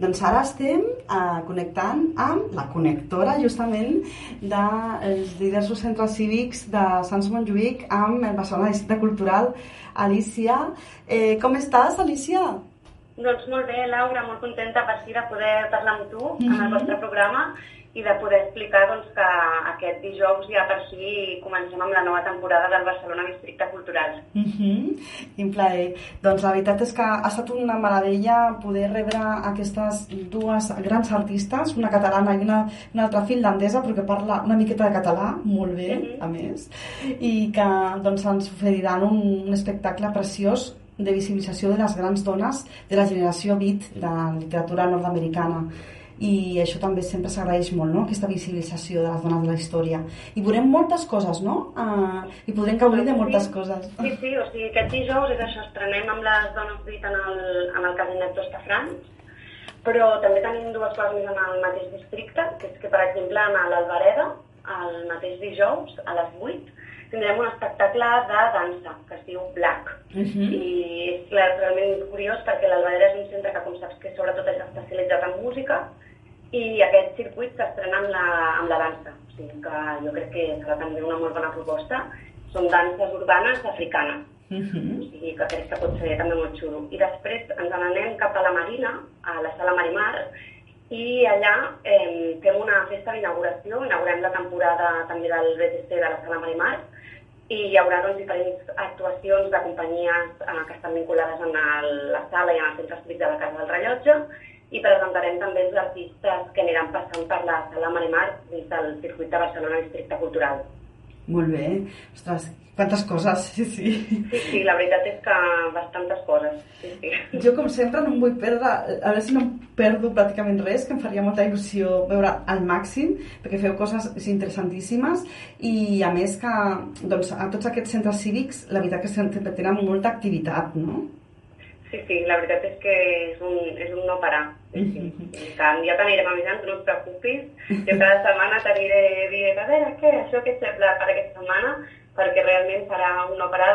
Doncs ara estem eh, connectant amb la connectora, justament, dels diversos centres cívics de Sants Montjuïc amb el Barcelona Districte Cultural. Alicia, eh, com estàs, Alicia? Doncs molt bé, Laura, molt contenta per fi de poder parlar amb tu mm -hmm. en el vostre programa i de poder explicar doncs, que aquest dijous ja per fi comencem amb la nova temporada del Barcelona Districte Cultural. Mm -hmm. Quin plaer. Doncs la veritat és que ha estat una meravella poder rebre aquestes dues grans artistes, una catalana i una, una altra finlandesa, però que parla una miqueta de català, molt bé, mm -hmm. a més, i que doncs, ens oferiran un, un espectacle preciós de visibilització de les grans dones de la generació beat de la literatura nord-americana i això també sempre s'agraeix molt, no? aquesta visibilització de les dones de la història. I veurem moltes coses, no? Uh, I podrem gaudir de moltes sí, coses. Sí, sí, o sigui, aquest dijous és això, estrenem amb les dones beat en el, en el Casinet d'Ostafrans, però també tenim dues coses més en el mateix districte, que és que, per exemple, a l'Albareda, el mateix dijous, a les 8, tindrem un espectacle de dansa que es diu Black. Uh -huh. I és realment curiós perquè l'Albadera és un centre que, com saps, que sobretot és especialitzat en música i aquest circuit s'estrena amb, la, amb la dansa. O sigui que jo crec que serà també una molt bona proposta. Són danses urbanes africanes. Uh -huh. O sigui que crec que pot ser també molt xulo. I després ens n'anem cap a la Marina, a la Sala Marimar, i allà eh, fem una festa d'inauguració, inaugurem la temporada també del BTC de la Sala Marimar, i hi haurà doncs, diferents actuacions de companyies eh, que estan vinculades en el, la sala i en el centre cívic de la Casa del Rellotge, i presentarem també els artistes que aniran passant per la sala Marimar dins del circuit de Barcelona Districte Cultural. Molt bé. Ostres, quantes coses, sí, sí. Sí, sí, la veritat és que bastantes coses. Sí, sí. Jo, com sempre, no em vull perdre, a veure si no em perdo pràcticament res, que em faria molta il·lusió veure al màxim, perquè feu coses interessantíssimes i, a més, que doncs, a tots aquests centres cívics, la veritat que sempre tenen molta activitat, no? Sí, sí, la veritat és que és un, és un no parar. Sí, sí. Que ja t'anirem avisant, no et preocupis. Jo cada setmana t'aniré dient, a veure, què, això que sembla per aquesta setmana, perquè realment serà un no parar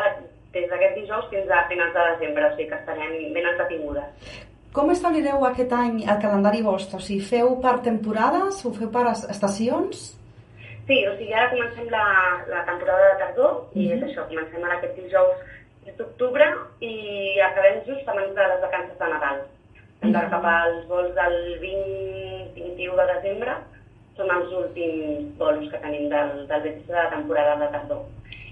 des d'aquest dijous fins a finals de desembre, o sigui que estarem ben entretingudes. Com establireu aquest any el calendari vostre? O sigui, feu per temporades o feu per estacions? Sí, o sigui, ara comencem la, la temporada de tardor i mm -hmm. és això, comencem ara aquest dijous d'octubre i acabem just abans de les vacances de Nadal. Hem de cap als vols del 20-21 de desembre, són els últims vols que tenim del, del de la temporada de tardor.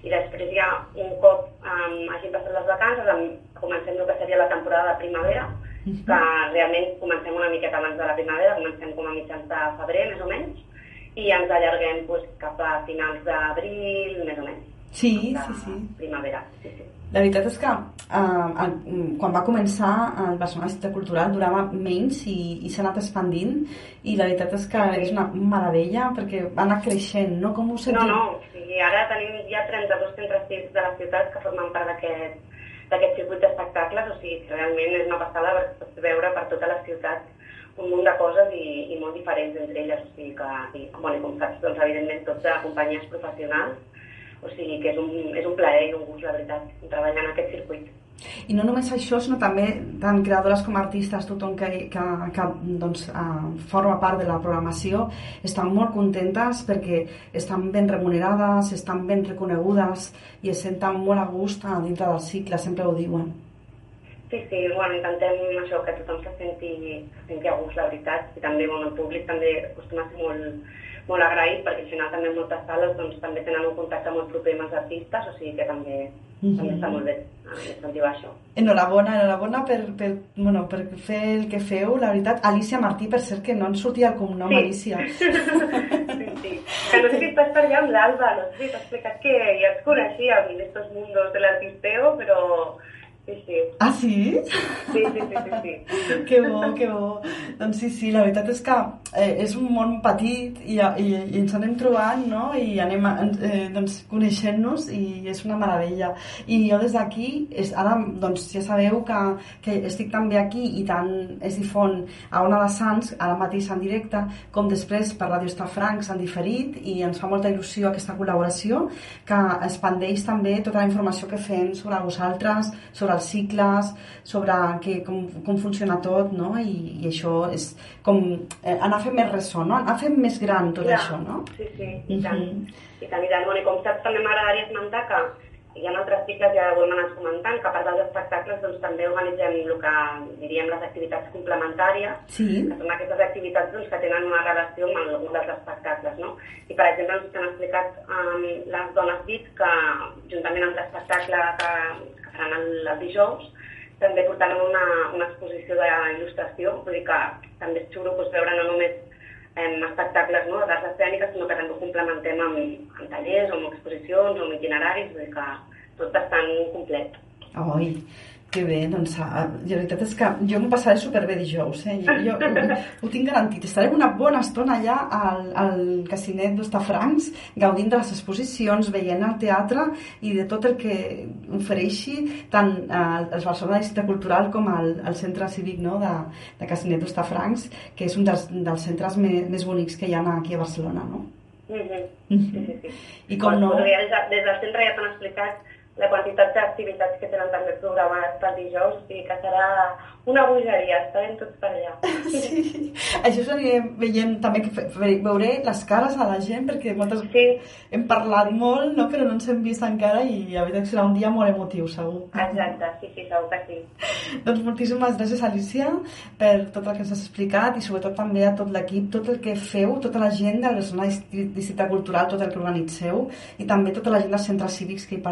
I després ja, un cop um, hagin passat les vacances, comencem el que seria la temporada de primavera, que realment comencem una miqueta abans de la primavera, comencem com a mitjans de febrer, més o menys, i ens allarguem pues, cap a finals d'abril, més o menys. Sí, sí, sí. Primavera, sí, sí. La veritat és que eh, quan va començar el Barcelona Ciutat Cultural durava menys i, i s'ha anat expandint i la veritat és que és una meravella perquè va anar creixent, no? Com ho sentiu? No, no, sí, ara tenim ja 32 centres de la ciutat que formen part d'aquest d'aquest circuit d'espectacles, o sigui, realment és una passada veure per tota la ciutat un munt de coses i, i molt diferents entre elles, o sigui que, i, bueno, com saps, doncs evidentment tots de companyies professionals o sigui que és un, és un plaer i un gust, la veritat, treballar en aquest circuit. I no només això, sinó també tant creadores com artistes, tothom que, que, que doncs, uh, forma part de la programació, estan molt contentes perquè estan ben remunerades, estan ben reconegudes i es senten molt a gust a dintre del cicle, sempre ho diuen. Sí, sí, bueno, intentem això, que tothom se senti, se senti a gust, la veritat, i també bueno, el públic també acostuma a ser molt, molt agraït perquè al final també moltes sales doncs, també tenen un contacte molt proper amb els artistes, o sigui que també, mm -hmm. també està molt bé incentivar això. Enhorabona, enhorabona per, per, bueno, per fer el que feu, la veritat. Alicia Martí, per cert, que no ens sortia el cognom, sí. Alicia. sí, sí. Que no sé si estàs per allà amb l'Alba, no sé si t'ha explicat que ja et coneixia en estos mundos de l'artisteo, però Sí, sí. Ah, sí? Sí, sí, sí, sí, sí. que bo, que bo. Doncs sí, sí, la veritat és que eh, és un món petit i, i, i ens anem trobant, no? I anem eh, doncs, coneixent-nos i és una meravella. I jo des d'aquí, ara doncs ja sabeu que, que estic també aquí i tant es difon a Ona de Sants, ara mateix en directe, com després per Ràdio Estafrancs en diferit i ens fa molta il·lusió aquesta col·laboració que expandeix també tota la informació que fem sobre vosaltres, sobre sobre els cicles, sobre que, com, com funciona tot, no? I, i això és com eh, anar fent més ressò, no? Anar fent més gran tot Clar, això, no? Sí, sí, i tant. Mhm. I tant, i tant. Bueno, i com saps, també m'agradaria esmentar que hi ha altres cicles, ja ho hem anat comentant, que a part dels espectacles doncs, també organitzem el que diríem les activitats complementàries, Sí. que són aquestes activitats doncs, que tenen una relació amb algun dels espectacles. No? I, per exemple, ens han explicat um, les dones BIT que, juntament amb l'espectacle que, que faran el, el dijous, també portaran una, una exposició d'il·lustració, vull dir que també és xulo doncs, veure no només em, espectacles no, d'arts escèniques, sinó que també ho complementem amb, amb tallers, o amb exposicions, o amb itineraris, vull dir que tot bastant complet. Ai, que bé, doncs ah, la veritat és que jo m'ho passaré superbé dijous, eh? Jo, jo ho, ho tinc garantit. Estaré una bona estona allà al, al Casinet d'Ostafrancs, gaudint de les exposicions, veient el teatre i de tot el que ofereixi tant eh, el Barcelona Districte Cultural com el, el Centre Cívic no, de, de Casinet d'Ostafrancs, que és un dels, dels centres més, més bonics que hi ha aquí a Barcelona, no? Mm -hmm. Sí, sí, sí. I com no... Des, de- des del centre ja t'han explicat la quantitat d'activitats que tenen també programades pel dijous, i que serà una bogeria, estarem tots per allà. Sí, això s'anirem veient també que veuré les cares a la gent perquè moltes Sí, hem parlat molt no? però no ens hem vist encara i la veritat que serà un dia molt emotiu segur exacte, sí, sí, segur que sí. doncs moltíssimes gràcies Alicia per tot el que ens has explicat i sobretot també a tot l'equip, tot el que feu tota la gent del Barcelona Distri- Districte Cultural tot el que organitzeu i també tota la gent dels centres cívics que hi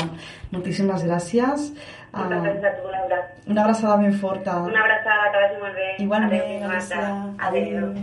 participen moltíssimes gràcies Moltes uh, gràcies a tu, Laura. una abraçada ben forta Una abraçada, que vagi molt bé. Igualment, Adéu. Marta. Adéu.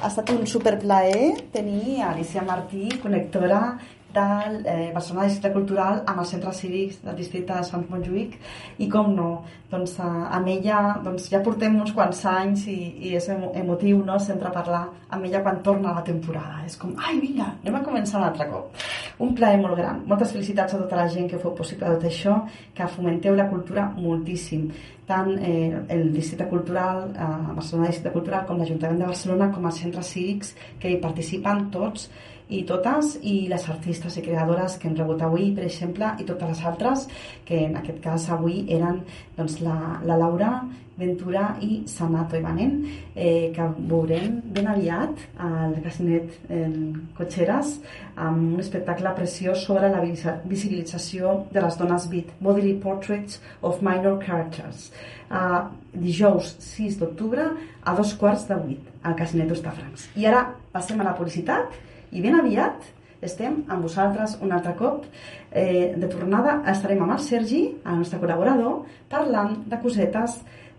Ha estat un superplaer tenir a Alicia Martí, connectora del eh, Barcelona Districte Cultural amb els centres cívics del districte de Sant Montjuïc i com no, doncs, eh, amb ella doncs, ja portem uns quants anys i, i és emo emotiu no? sempre parlar amb ella quan torna la temporada és com, ai vinga, anem a començar un altre cop un plaer molt gran, moltes felicitats a tota la gent que feu possible tot això que fomenteu la cultura moltíssim tant eh, el Districte Cultural, eh, Barcelona Districte Cultural com l'Ajuntament de Barcelona com els centres cívics que hi participen tots i totes, i les artistes i creadores que hem rebut avui, per exemple, i totes les altres, que en aquest cas avui eren doncs, la, la Laura Ventura i Sanato Ivanent, eh, que veurem ben aviat al Casinet el Cotxeres amb un espectacle preciós sobre la visi- visibilització de les dones beat, Bodily Portraits of Minor Characters. Uh, dijous 6 d'octubre a dos quarts de vuit al Casinet d'Ostafrancs. I ara passem a la publicitat i ben aviat estem amb vosaltres un altre cop eh, de tornada estarem amb el Sergi, el nostre col·laborador parlant de cosetes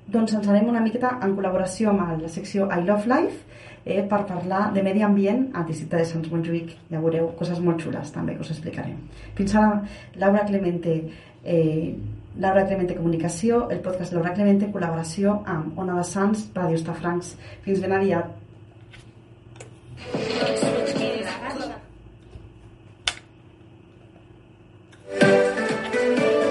doncs ens anem una miqueta en col·laboració amb la secció I Love Life eh, per parlar de medi ambient al districte de Sant Montjuïc. Ja veureu coses molt xules també que us explicarem. Fins ara, Laura Clemente, eh, Laura Clemente Comunicació, el podcast Laura Clemente, col·laboració amb Ona de Sants, Ràdio Estafrancs. Fins ben aviat.